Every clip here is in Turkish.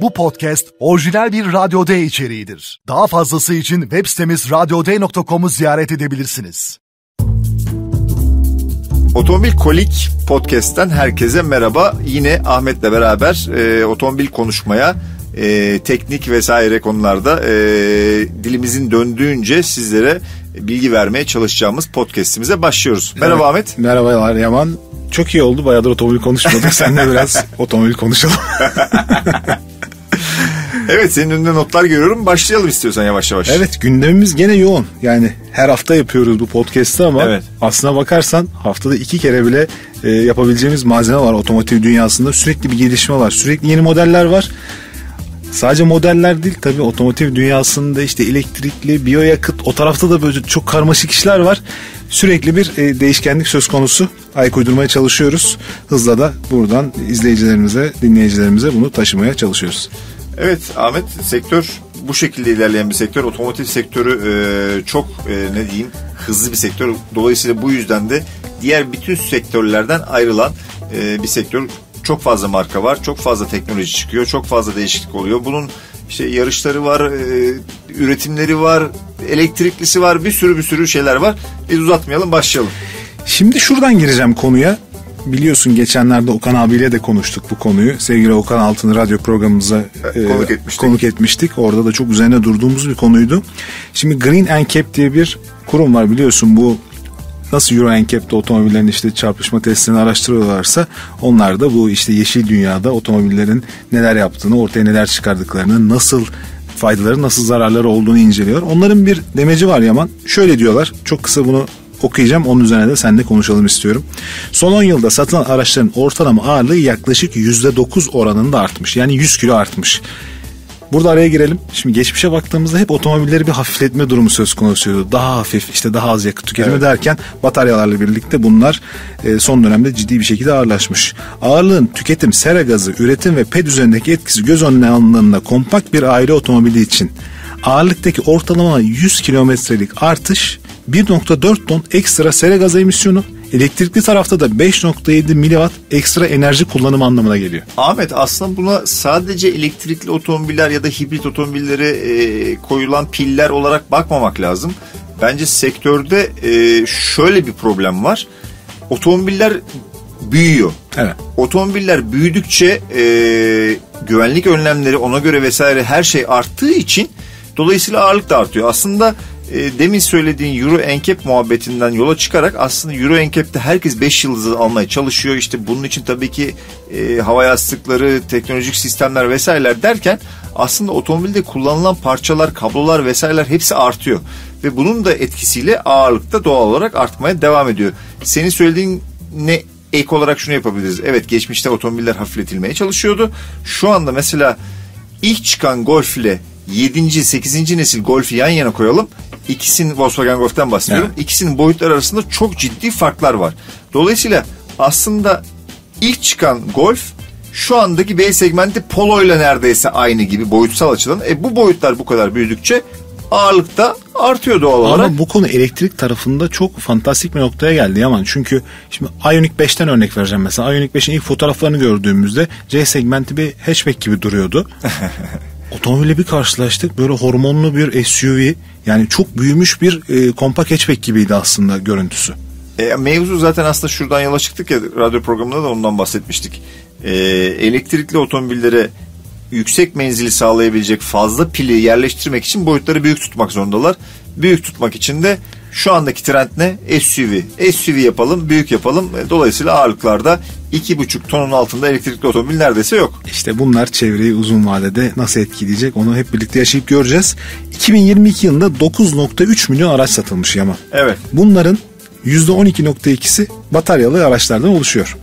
Bu podcast orijinal bir Radyo D içeriğidir. Daha fazlası için web sitemiz radyoday.com'u ziyaret edebilirsiniz. Otomobil Kolik Podcast'ten herkese merhaba. Yine Ahmet'le beraber e, otomobil konuşmaya, e, teknik vesaire konularda e, dilimizin döndüğünce sizlere bilgi vermeye çalışacağımız podcast'imize başlıyoruz. Merhaba Evet. Ahmet. Merhabalar Yaman. Çok iyi oldu. Bayağıdır otomobil konuşmadık. Seninle biraz otomobil konuşalım. Evet senin önünde notlar görüyorum. Başlayalım istiyorsan yavaş yavaş. evet gündemimiz gene yoğun. Yani her hafta yapıyoruz bu podcast'ı ama Evet. aslına bakarsan haftada iki kere bile e, yapabileceğimiz malzeme var otomotiv dünyasında. Sürekli bir gelişme var. Sürekli yeni modeller var. Sadece modeller değil tabii otomotiv dünyasında işte elektrikli, biyoyakıt o tarafta da böyle çok karmaşık işler var. Sürekli bir e, değişkenlik söz konusu. Ayak uydurmaya çalışıyoruz. Hızla da buradan izleyicilerimize, dinleyicilerimize bunu taşımaya çalışıyoruz. Evet Ahmet sektör bu şekilde ilerleyen bir sektör. Otomotiv sektörü e, çok e, ne diyeyim hızlı bir sektör. Dolayısıyla bu yüzden de diğer bütün sektörlerden ayrılan e, bir sektör. Çok fazla marka var, çok fazla teknoloji çıkıyor, çok fazla değişiklik oluyor. Bunun işte yarışları var, e, üretimleri var, elektriklisi var, bir sürü bir sürü şeyler var. Biz uzatmayalım, başlayalım. Şimdi şuradan gireceğim konuya. Biliyorsun geçenlerde Okan abiyle de konuştuk bu konuyu. Sevgili Okan Altın radyo programımıza e, konuk etmiştik. konuk etmiştik. Orada da çok üzerine durduğumuz bir konuydu. Şimdi Green NCAP diye bir kurum var biliyorsun bu nasıl Euro NCAP'te otomobillerin işte çarpışma testlerini araştırıyorlarsa onlar da bu işte yeşil dünyada otomobillerin neler yaptığını, ortaya neler çıkardıklarını, nasıl faydaları, nasıl zararları olduğunu inceliyor. Onların bir demeci var Yaman. Şöyle diyorlar. Çok kısa bunu okuyacağım. Onun üzerine de seninle konuşalım istiyorum. Son 10 yılda satılan araçların ortalama ağırlığı yaklaşık %9 oranında artmış. Yani 100 kilo artmış. Burada araya girelim. Şimdi geçmişe baktığımızda hep otomobilleri bir hafifletme durumu söz konusuydu. Daha hafif işte daha az yakıt tüketimi derken bataryalarla birlikte bunlar e, son dönemde ciddi bir şekilde ağırlaşmış. Ağırlığın tüketim, sera gazı, üretim ve ped üzerindeki etkisi göz önüne alındığında kompakt bir aile otomobili için ağırlıktaki ortalama 100 kilometrelik artış 1.4 ton ekstra sera gazı emisyonu elektrikli tarafta da 5.7 miliwatt ekstra enerji kullanımı anlamına geliyor. Ahmet aslında buna sadece elektrikli otomobiller ya da hibrit otomobillere e, koyulan piller olarak bakmamak lazım. Bence sektörde e, şöyle bir problem var. Otomobiller büyüyor. Evet. Otomobiller büyüdükçe e, güvenlik önlemleri ona göre vesaire her şey arttığı için dolayısıyla ağırlık da artıyor. Aslında e, demin söylediğin Euro NCAP muhabbetinden yola çıkarak aslında Euro NCAP'te herkes 5 yıldızı almaya çalışıyor. İşte bunun için tabii ki e, hava yastıkları, teknolojik sistemler vesaireler derken aslında otomobilde kullanılan parçalar, kablolar vesaireler hepsi artıyor. Ve bunun da etkisiyle ağırlıkta doğal olarak artmaya devam ediyor. Senin söylediğin ne ek olarak şunu yapabiliriz. Evet geçmişte otomobiller hafifletilmeye çalışıyordu. Şu anda mesela ilk çıkan Golf ile 7. 8. nesil Golf'ü yan yana koyalım. İkisinin Volkswagen Golf'ten bahsediyorum. İkisinin boyutları arasında çok ciddi farklar var. Dolayısıyla aslında ilk çıkan Golf şu andaki B segmenti Polo ile neredeyse aynı gibi boyutsal açıdan. E bu boyutlar bu kadar büyüdükçe ağırlık da artıyor doğal olarak. Ama bu konu elektrik tarafında çok fantastik bir noktaya geldi Yaman. Çünkü şimdi Ioniq 5'ten örnek vereceğim mesela. Ioniq 5'in ilk fotoğraflarını gördüğümüzde C segmenti bir hatchback gibi duruyordu. Otomobille bir karşılaştık. Böyle hormonlu bir SUV. Yani çok büyümüş bir e, kompakt hatchback gibiydi aslında görüntüsü. E, mevzu zaten aslında şuradan yola çıktık ya radyo programında da ondan bahsetmiştik. E, elektrikli otomobillere yüksek menzili sağlayabilecek fazla pili yerleştirmek için boyutları büyük tutmak zorundalar. Büyük tutmak için de şu andaki trend ne? SUV. SUV yapalım, büyük yapalım. E, Dolayısıyla ağırlıklarda 2,5 tonun altında elektrikli otomobil neredeyse yok. İşte bunlar çevreyi uzun vadede nasıl etkileyecek onu hep birlikte yaşayıp göreceğiz. 2022 yılında 9.3 milyon araç satılmış Yaman. Evet. Bunların %12.2'si bataryalı araçlardan oluşuyor.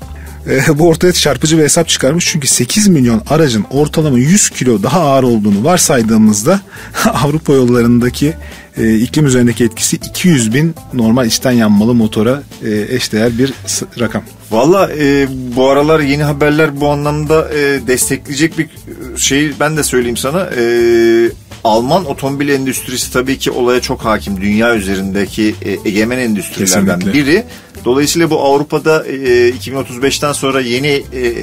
E, bu ortaya çarpıcı bir hesap çıkarmış çünkü 8 milyon aracın ortalama 100 kilo daha ağır olduğunu varsaydığımızda Avrupa yollarındaki e, iklim üzerindeki etkisi 200 bin normal içten yanmalı motora e, eşdeğer bir rakam. Valla e, bu aralar yeni haberler bu anlamda e, destekleyecek bir şey ben de söyleyeyim sana. E, Alman otomobil endüstrisi tabii ki olaya çok hakim. Dünya üzerindeki e, egemen endüstrilerden Kesinlikle. biri. Dolayısıyla bu Avrupa'da e, 2035'ten sonra yeni e,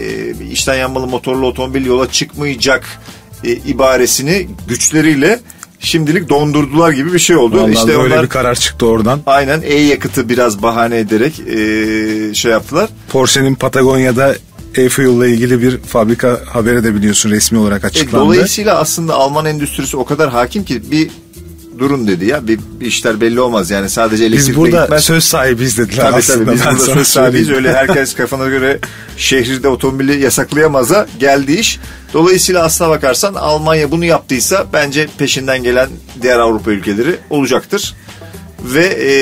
içten yanmalı motorlu otomobil yola çıkmayacak e, ibaresini güçleriyle şimdilik dondurdular gibi bir şey oldu. Vallahi işte böyle onlar bir karar çıktı oradan. aynen e-yakıtı biraz bahane ederek e, şey yaptılar. Porsche'nin Patagonya'da e-fuel'la ilgili bir fabrika haberi de biliyorsun resmi olarak E, açıklandı. dolayısıyla aslında Alman endüstrisi o kadar hakim ki bir durun dedi ya bir, bir işler belli olmaz yani sadece elektrikle Biz burada gitmez. söz sahibiyiz dediler Tabii aslında. tabii biz ben burada söz sahibiyiz söyleyeyim. öyle herkes kafana göre şehirde otomobili yasaklayamaza geldi iş. Dolayısıyla aslına bakarsan Almanya bunu yaptıysa bence peşinden gelen diğer Avrupa ülkeleri olacaktır. Ve e,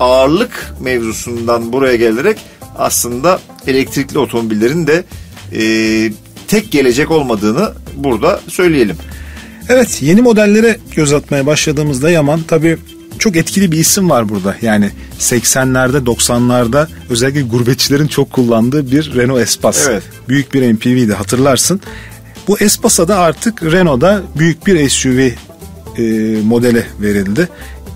ağırlık mevzusundan buraya gelerek aslında elektrikli otomobillerin de e, tek gelecek olmadığını burada söyleyelim. Evet yeni modellere göz atmaya başladığımızda Yaman tabii çok etkili bir isim var burada. Yani 80'lerde 90'larda özellikle gurbetçilerin çok kullandığı bir Renault Espace. Evet. Büyük bir MPV'di hatırlarsın. Bu Espace'a da artık Renault'da büyük bir SUV e, modeli verildi.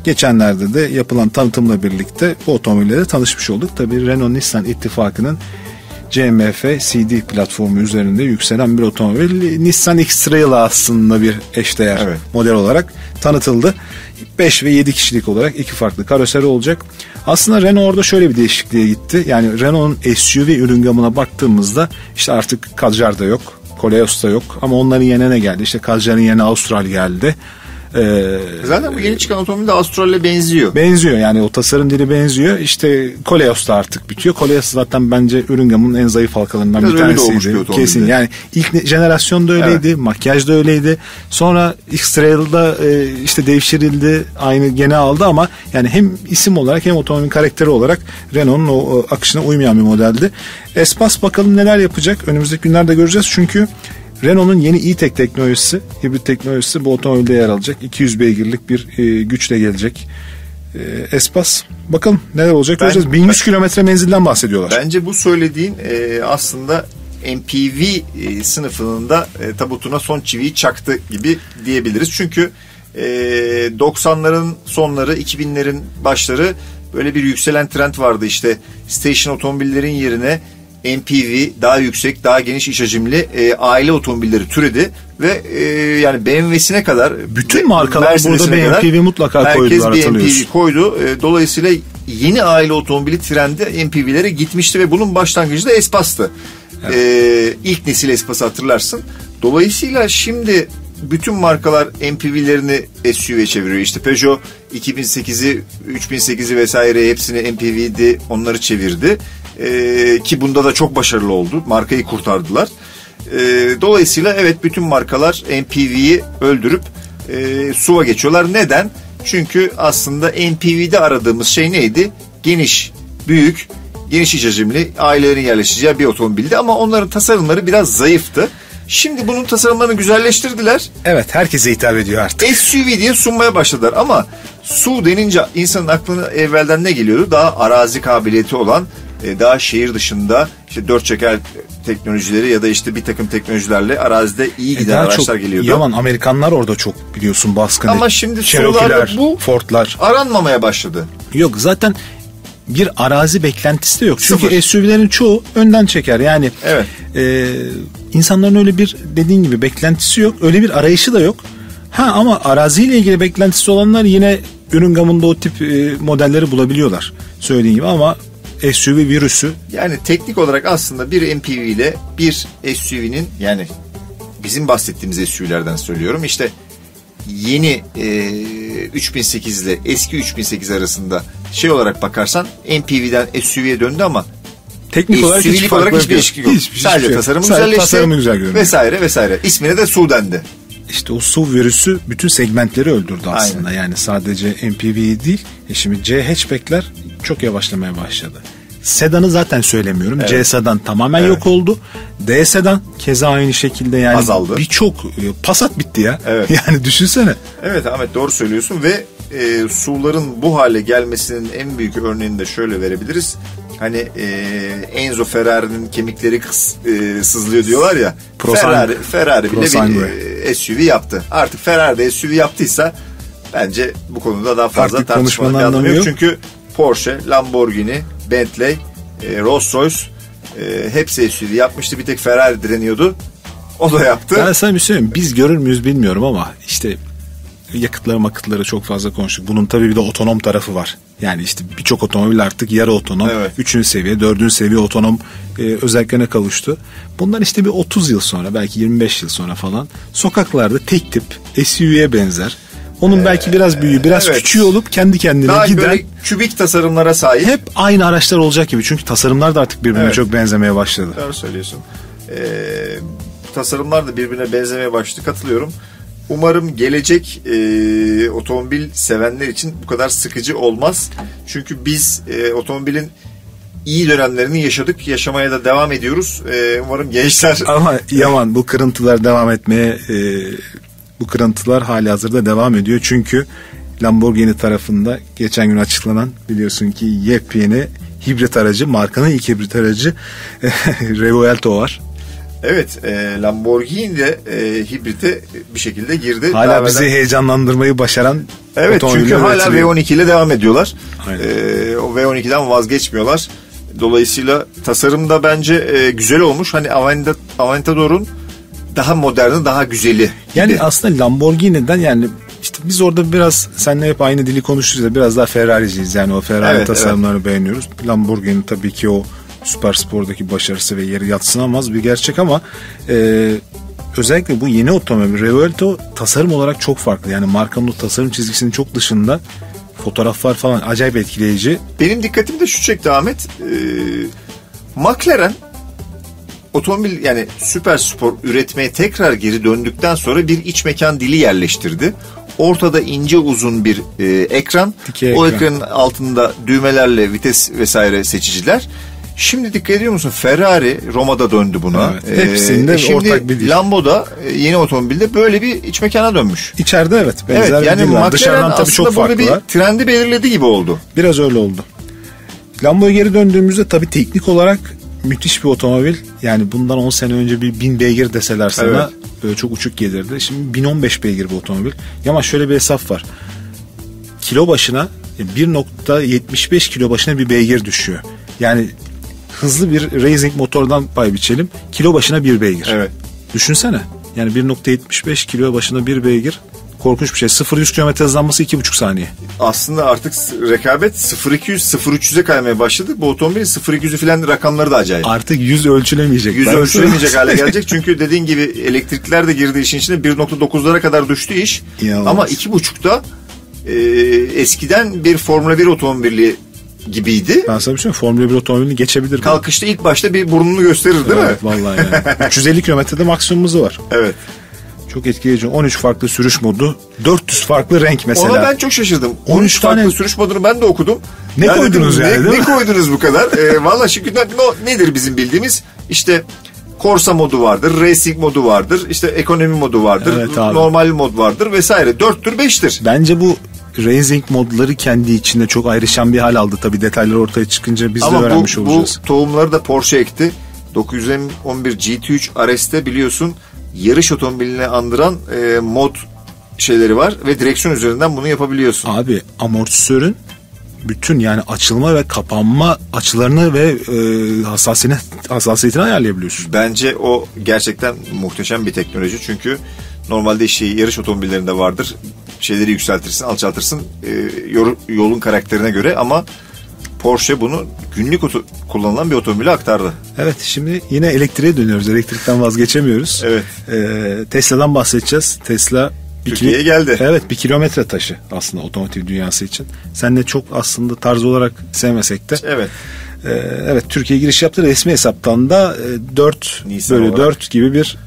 Geçenlerde de yapılan tanıtımla birlikte bu otomobille tanışmış olduk. Tabii Renault-Nissan ittifakının CMF CD platformu üzerinde yükselen bir otomobil. Nissan X-Trail aslında bir eşdeğer Evet. model olarak tanıtıldı. 5 ve 7 kişilik olarak iki farklı karoseri olacak. Aslında Renault orada şöyle bir değişikliğe gitti. Yani Renault'un SUV ürün gamına baktığımızda işte artık Kadjar da yok, Koleos da yok ama onların yerine ne geldi? İşte Kadjar'ın yerine Austral geldi. Ee, Zaten bu yeni çıkan otomobil de Astral'le benziyor. benziyor yani o tasarım dili benziyor. İşte Koleos da artık bitiyor. Koleos zaten bence ürün gamının en zayıf halkalarından Biraz bir tanesiydi. bir. Kesin yani ilk ne- jenerasyon da öyleydi, makyaj da öyleydi. Sonra X-Trail'da e, işte devşirildi, aynı gene aldı ama yani hem isim olarak hem otomobil karakteri olarak Renault'un o, o akışına uymayan bir modeldi. Espas bakalım neler yapacak önümüzdeki günlerde göreceğiz çünkü Renault'un yeni e-tech teknolojisi, hibrit teknolojisi bu otomobilde yer alacak. 200 beygirlik bir e, güçle gelecek. E, Espas bakalım neler olacak Ben- göreceğiz. 1100 kilometre menzilden bahsediyorlar. Bence bu söylediğin e, aslında MPV e, sınıfının da e, tabutuna son çiviyi çaktı gibi diyebiliriz. Çünkü e, 90'ların sonları 2000'lerin başları böyle bir yükselen trend vardı işte station otomobillerin yerine MPV daha yüksek daha geniş iç hacimli e, aile otomobilleri türedi ve e, yani BMW'sine kadar Bütün ve markalar burada bir kadar MPV mutlaka herkes koydular, bir hatırlıyorsun. MPV koydu. E, Dolayısıyla yeni aile otomobili trendi MPV'lere gitmişti ve bunun başlangıcı da Espas'tı. E, ilk nesil Espas'ı hatırlarsın. Dolayısıyla şimdi bütün markalar MPV'lerini SUV'ye çeviriyor. İşte Peugeot 2008'i, 3008'i vesaire hepsini MPV'di, onları çevirdi. E, ki bunda da çok başarılı oldu. Markayı kurtardılar. E, dolayısıyla evet bütün markalar MPV'yi öldürüp e, SUV'a geçiyorlar. Neden? Çünkü aslında MPV'de aradığımız şey neydi? Geniş, büyük, geniş iç hacimli ailelerin yerleşeceği bir otomobildi ama onların tasarımları biraz zayıftı. Şimdi bunun tasarımlarını güzelleştirdiler. Evet herkese hitap ediyor artık. SUV diye sunmaya başladılar ama SUV denince insanın aklına evvelden ne geliyordu? Daha arazi kabiliyeti olan, e, daha şehir dışında işte dört çeker teknolojileri ya da işte bir takım teknolojilerle arazide iyi E, giden daha araçlar geliyordu. Yaman Amerikanlar orada çok biliyorsun baskın. Ama şimdi Cherokee'ler, bu- Ford'lar. Aranmamaya başladı. Yok zaten bir arazi beklentisi de yok. Çünkü Sıfır. SUV'lerin çoğu önden çeker. Yani Evet. e, insanların öyle bir dediğin gibi beklentisi yok. Öyle bir arayışı da yok. Ha ama araziyle ilgili beklentisi olanlar yine ürün gamında o tip e, modelleri bulabiliyorlar. Söylediğin gibi ama SUV virüsü Yani teknik olarak aslında bir MPV ile bir SUV'nin yani bizim bahsettiğimiz SUV'lerden söylüyorum. İşte yeni e, 3008 ile eski 3008 arasında şey olarak bakarsan MPV'den SUV'ye döndü ama teknik olarak hiç olarak hiçbir değişiklik yok. Hiçbir- hiçbir Sadece şey yok. tasarımı Sadece güzelleşti. tasarımı güzel görünüyor. Vesaire vesaire. İsmine de SUV dendi. İşte o SUV virüsü bütün segmentleri öldürdü aslında. Yani sadece MPV değil. E şimdi C hatchback'ler çok yavaşlamaya başladı. Sedanı zaten söylemiyorum. C sedan tamamen yok oldu. D sedan keza aynı şekilde yani Azaldı. birçok e, Passat bitti ya. Evet. Yani düşünsene. Evet Ahmet doğru söylüyorsun ve e, SUV'ların bu hale gelmesinin en büyük örneğini de şöyle verebiliriz. Hani e, Enzo Ferrari'nin kemikleri kıs, e, sızlıyor diyorlar ya. Ferrari. Ferrari bile bir e, SUV yaptı. Artık Ferrari de SUV yaptıysa bence bu konuda daha fazla Artık tartışmanın bir anlamı yok. yok. Çünkü Porsche, Lamborghini, Bentley, e, Rolls Royce e, hepsi SUV yapmıştı. Bir tek Ferrari direniyordu. O da yaptı. Ben sana bir şey söyleyeyim. Biz görür müyüz bilmiyorum ama işte yakıtları makıtları çok fazla konuştuk. Bunun tabii bir de otonom tarafı var. Yani işte birçok otomobil artık yarı otonom, Evet. üçüncü seviye, dördüncü seviye otonom e, özelliklerine kavuştu. Bundan işte bir 30 yıl sonra belki 25 yıl sonra falan sokaklarda tek tip SUV'ye benzer. Onun belki biraz büyüğü, biraz evet. küçüğü olup kendi kendine Daha giden böyle kübik tasarımlara sahip. hep aynı araçlar olacak gibi. Çünkü tasarımlar da artık birbirine Evet. çok benzemeye başladı. Doğru söylüyorsun. Ee, tasarımlar da birbirine benzemeye başladı. Katılıyorum. Umarım gelecek e, otomobil sevenler için bu kadar sıkıcı olmaz. Çünkü biz e, otomobilin iyi dönemlerini yaşadık. Yaşamaya da devam ediyoruz. E, umarım gençler Ama Yaman bu kırıntılar devam etmeye e, bu kırıntılar hali hazırda devam ediyor. Çünkü Lamborghini tarafında geçen gün açıklanan biliyorsun ki yepyeni hibrit aracı markanın ilk hibrit aracı Revuelto var. Evet, e, Lamborghini de e, hibrite bir şekilde girdi. Hala Daha bizi evvelden- heyecanlandırmayı başaran Evet çünkü hala üretiliyor. V12 ile devam ediyorlar. Aynen. Ee, o V12'den vazgeçmiyorlar. Dolayısıyla tasarımda bence e, güzel olmuş. Hani Aventa, Aventador'un daha moderni, daha güzeli. Yani gibi. aslında Lamborghini'den yani işte biz orada biraz seninle hep aynı dili konuşuruz da biraz daha Ferrari'ciyiz. Yani o Ferrari Evet, tasarımlarını beğeniyoruz. Lamborghini tabii ki o süper spordaki başarısı ve yeri yatsınamaz bir gerçek ama e, özellikle bu yeni otomobil Revuelto tasarım olarak çok farklı. Yani markanın o tasarım çizgisinin çok dışında fotoğraflar falan acayip etkileyici. Benim dikkatimi de şu çekti Ahmet. Ee, McLaren otomobil yani süper spor üretmeye tekrar geri döndükten sonra bir iç mekan dili yerleştirdi. Ortada ince uzun bir e, ekran. Dikey o ekran. ekranın altında düğmelerle vites vesaire seçiciler. Şimdi dikkat ediyor musun? Ferrari Roma'da döndü buna. Evet, hepsinde şimdi ortak bir dil. Lambo'da e, yeni otomobilde böyle bir iç mekana dönmüş. İçeride evet benzer Evet bir yani dil var. Dışarıdan tabii çok burada bir trendi belirledi gibi oldu. Biraz öyle oldu. Lambo'ya geri döndüğümüzde tabii teknik olarak müthiş bir otomobil. Yani bundan 10 sene önce bir 1000 beygir deseler sana Evet. böyle çok uçuk gelirdi. Şimdi 1015 beygir bu otomobil. Ama şöyle bir hesap var. Kilo başına 1.75 kilo başına bir beygir düşüyor. Yani hızlı bir racing motordan pay biçelim. Kilo başına bir beygir. Evet. Düşünsene. Yani 1.75 kilo başına bir beygir. Korkunç bir şey. 0-100 km hızlanması 2,5 saniye. aslında artık rekabet 0200 0300'e kaymaya başladı. Bu otomobilin 0200'ü falan rakamları da acayip. Artık yüz ölçülemeyecek. Yüz Ben ölçülemeyecek sana- hale gelecek. Çünkü dediğin gibi elektrikler de girdi işin içine 1.9'lara kadar düştü iş. İnanılmaz. Ama 2.5'da e, eskiden bir Formula 1 otomobili gibiydi. Ben sana bir şey Formula 1 otomobilini geçebilir. Kalkışta ilk başta bir burnunu gösterir değil mi? Evet vallahi yani. 350 kilometrede maksimum hızı var. Evet. Çok etkileyici. 13 farklı sürüş modu, 400 farklı renk mesela. Ona ben çok şaşırdım. 13 13 farklı tane- sürüş modunu ben de okudum. Ne koydunuz dedim, yani, Ne, ne mi? koydunuz bu kadar? Ee, Valla no- nedir bizim bildiğimiz? İşte Corsa modu vardır, Racing modu vardır, işte ekonomi modu vardır, Evet abi. normal mod vardır vesaire. Dörttür, beştir. Bence bu racing modları kendi içinde çok ayrışan bir hal aldı. Tabii detaylar ortaya çıkınca biz de Ama bu, öğrenmiş bu olacağız. tohumları da Porsche ekti. 911 GT3 RS'te biliyorsun yarış otomobiline andıran e, mod şeyleri var ve direksiyon üzerinden bunu yapabiliyorsun. Abi amortisörün bütün yani açılma ve kapanma açılarını ve e, hassasiyetini, hassasiyetini ayarlayabiliyorsun. Bence o gerçekten muhteşem bir teknoloji çünkü normalde işte yarış otomobillerinde vardır. Şeyleri yükseltirsin, alçaltırsın e, yolun karakterine göre ama Porsche bunu günlük kullanılan bir otomobile aktardı. Evet şimdi yine elektriğe dönüyoruz. Elektrikten vazgeçemiyoruz. Evet. Ee, Tesla'dan bahsedeceğiz. Tesla Türkiye'ye geldi. Evet bir kilometre taşı aslında otomotiv dünyası için. Sen de çok aslında tarz olarak sevmesek de. Evet. Ee, evet Türkiye giriş yaptı. Resmi hesaptan da e, 4 Nisan böyle olarak. 4 gibi bir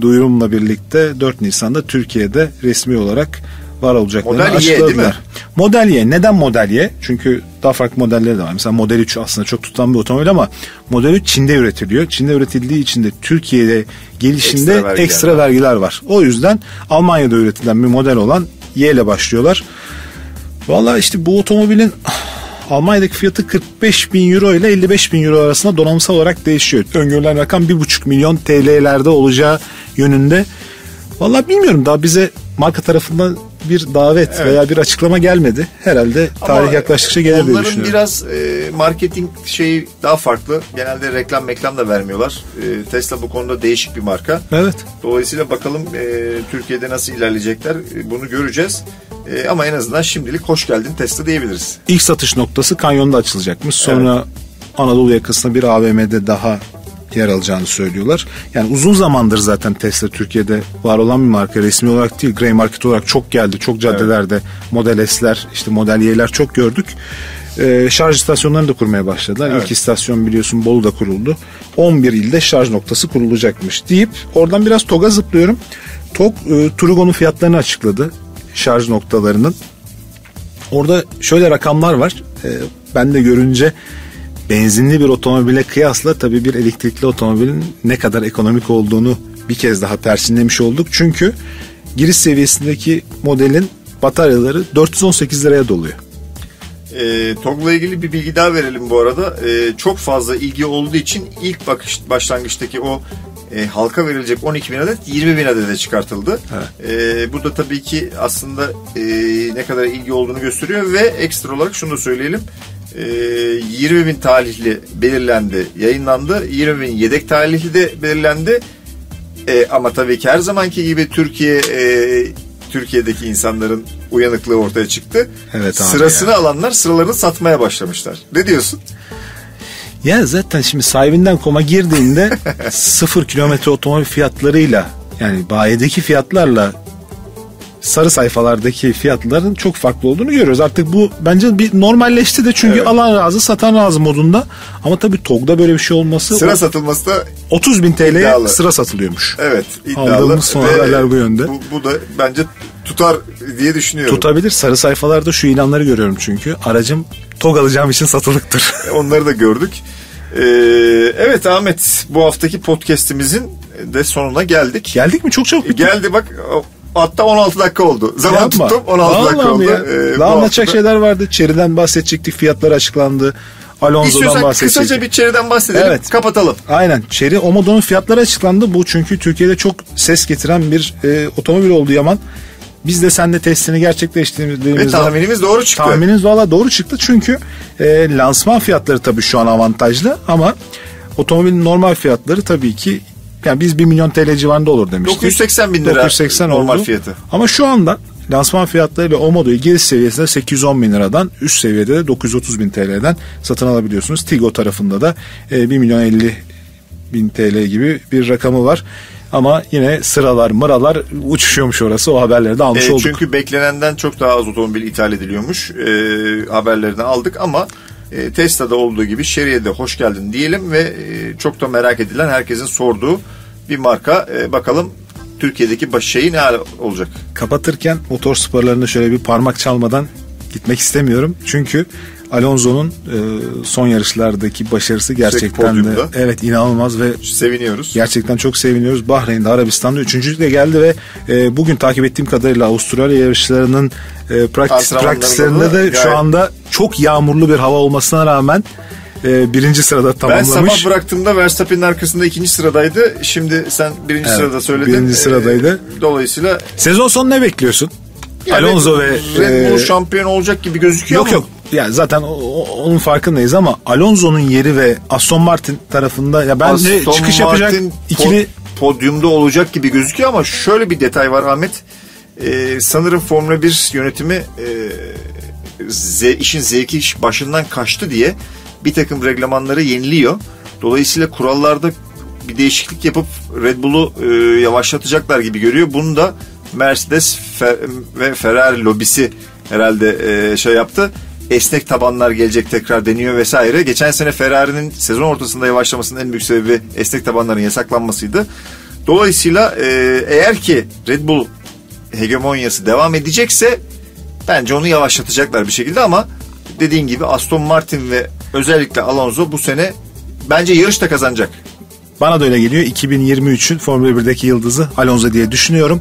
duyurumla birlikte 4 Nisan'da Türkiye'de resmi olarak var olacaklarını Model Y, açıkladılar. değil mi? Model Y. Neden Model Y? Çünkü daha farklı modelleri de var. Mesela Model 3 aslında çok tutan bir otomobil ama Model 3 Çin'de üretiliyor. Çin'de üretildiği için de Türkiye'de gelişinde Ekstra vergiler ekstra var. vergiler var. O yüzden Almanya'da üretilen bir model olan Y ile başlıyorlar. Valla işte bu otomobilin Almanya'daki fiyatı 45 bin euro ile 55 bin euro arasında donanımsal olarak değişiyor. Öngörülen rakam 1,5 milyon TL'lerde olacağı yönünde. Valla bilmiyorum daha bize marka tarafından bir davet Evet. veya bir açıklama gelmedi. Herhalde tarih Ama yaklaştıkça gelir diye Onların düşünüyorum. biraz e, marketing şeyi daha farklı. Genelde reklam meklam da vermiyorlar. E, Tesla bu konuda değişik bir marka. Evet. Dolayısıyla bakalım e, Türkiye'de nasıl ilerleyecekler e, bunu göreceğiz. E, ama en azından şimdilik hoş geldin Tesla diyebiliriz. İlk satış noktası Kanyon'da açılacakmış. Sonra Anadolu yakasında bir AVM'de daha yer alacağını söylüyorlar. Yani uzun zamandır zaten Tesla Türkiye'de var olan bir marka. Resmi olarak değil, grey market olarak çok geldi. Çok caddelerde Model S'ler, işte Model Y'ler çok gördük. Ee, şarj istasyonlarını da kurmaya başladılar. Evet. İlk istasyon biliyorsun Bolu'da kuruldu. 11 ilde şarj noktası kurulacakmış deyip oradan biraz TOG'a zıplıyorum. TOG e, Turugo'nun fiyatlarını açıkladı. Şarj noktalarının. Orada şöyle rakamlar var. Ee, ben de görünce benzinli bir otomobile kıyasla tabii bir elektrikli otomobilin ne kadar ekonomik olduğunu bir kez daha perçinlemiş olduk. Çünkü giriş seviyesindeki modelin bataryaları 418 liraya doluyor. E, TOG'la ilgili bir bilgi daha verelim bu arada. E, çok fazla ilgi olduğu için ilk bakış başlangıçtaki o e, halka verilecek 12 bin adet 20 bin adede çıkartıldı. E, bu da tabii ki aslında e, ne kadar ilgi olduğunu gösteriyor ve ekstra olarak şunu da söyleyelim. E, 20 bin talihli belirlendi, yayınlandı. 20 bin yedek talihli de belirlendi. E, ama tabii ki her zamanki gibi Türkiye e, Türkiye'deki insanların uyanıklığı ortaya çıktı. Evet abi Sırasını alanlar sıralarını satmaya başlamışlar. Ne diyorsun? Ya zaten şimdi sahibinden koma girdiğinde sıfır kilometre otomobil fiyatlarıyla yani bayideki fiyatlarla sarı sayfalardaki fiyatların çok farklı olduğunu görüyoruz. Artık bu bence bir normalleşti de çünkü Evet. alan razı satan razı modunda. Ama tabii TOG'da böyle bir şey olması Sıra o- satılması da 30 bin TL'ye İddialı. sıra satılıyormuş. evet iddialı. Aldığımız son haberler bu yönde. Bu, bu da bence tutar diye düşünüyorum. Tutabilir. Sarı sayfalarda şu ilanları görüyorum çünkü. Aracım TOG alacağım için satılıktır. Onları da gördük. Ee, evet Ahmet bu haftaki podcast'imizin de sonuna geldik. Geldik mi? Çok çabuk bitti. Geldi bak hatta 16 dakika oldu. Zaman Yapma. tuttum 16 dakika Vallahi mi oldu. ya? Ee, Daha anlatacak hafta- şeyler vardı. Çeri'den bahsedecektik. Fiyatlar açıklandı. Alonso'dan bahsedecektik. kısaca bir çevreden bahsedelim. Evet. Kapatalım. Aynen. Chery Omodo'nun fiyatları açıklandı. Bu çünkü Türkiye'de çok ses getiren bir e, otomobil oldu Yaman. Biz de seninle testini Ve gerçekleştirdiğimizde tahminimiz doğru çıktı. tahmininiz valla doğru çıktı. Çünkü e, lansman fiyatları tabii şu an avantajlı ama otomobilin normal fiyatları tabii ki yani biz 1 milyon TL civarında olur demiştik. 980 bin lira 980 normal oldu. fiyatı. Ama şu anda lansman fiyatlarıyla o modoyu giriş seviyesinde 810 bin liradan üst seviyede de 930 bin TL'den satın alabiliyorsunuz. Tigo tarafında da e, 1 milyon 50 bin TL gibi bir rakamı var. Ama yine sıralar mıralar uçuşuyormuş orası o haberleri de almış E, olduk. çünkü beklenenden çok daha az otomobil ithal ediliyormuş. E, haberlerini aldık ama e, Tesla'da olduğu gibi Chery'e de hoş geldin diyelim ve e, çok da merak edilen herkesin sorduğu bir marka. E, bakalım Türkiye'deki baş şeyi ne olacak? Kapatırken motor sporlarını şöyle bir parmak çalmadan gitmek istemiyorum. Çünkü Alonso'nun e, son yarışlardaki başarısı gerçekten de evet inanılmaz ve Seviniyoruz. Gerçekten çok seviniyoruz. Bahreyn'de, Arabistan'da üçüncülükle geldi ve e, bugün takip ettiğim kadarıyla Avustralya yarışlarının e, praktis, praktislerinde de şu anda çok yağmurlu bir hava olmasına rağmen e, birinci sırada Ben tamamlamış. sabah bıraktığımda Verstappen'in arkasında ikinci sıradaydı. Şimdi sen birinci Evet, sırada söyledin. birinci E, sıradaydı. dolayısıyla Sezon sonu ne bekliyorsun? yani Alonso ve Red Bull e, şampiyon olacak gibi gözüküyor Yok ama yok. Yani zaten o- onun farkındayız ama Alonso'nun yeri ve Aston Martin tarafında ya bence Aston çıkış yapacak Martin ikili pod- podyumda olacak gibi gözüküyor ama şöyle bir detay var Ahmet. Ee, sanırım Formula 1 yönetimi e, ze- işin zevki başından kaçtı diye bir takım reglamanları yeniliyor. Dolayısıyla kurallarda bir değişiklik yapıp Red Bull'u e, yavaşlatacaklar gibi görüyor. Bunu da Mercedes Fe- ve Ferrari lobisi herhalde e, şey yaptı. Esnek tabanlar gelecek tekrar deniyor vesaire. Geçen sene Ferrari'nin sezon ortasında yavaşlamasının en büyük sebebi esnek tabanların yasaklanmasıydı. Dolayısıyla e, eğer ki Red Bull hegemonyası devam edecekse bence onu yavaşlatacaklar bir şekilde ama dediğin gibi Aston Martin ve özellikle Alonso bu sene bence yarış da kazanacak. Bana da öyle geliyor. 2023'ün Formula 1'deki yıldızı Alonso diye düşünüyorum.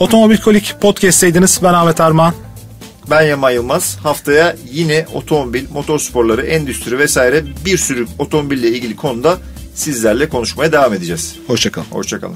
Otomobil Kolik podcast'teydiniz. Ben Ahmet Armağan. Ben Yaman Yılmaz. Haftaya yine otomobil, motorsporları, endüstri vesaire bir sürü otomobille ilgili konuda sizlerle konuşmaya devam edeceğiz. Hoşçakalın. Hoşçakalın.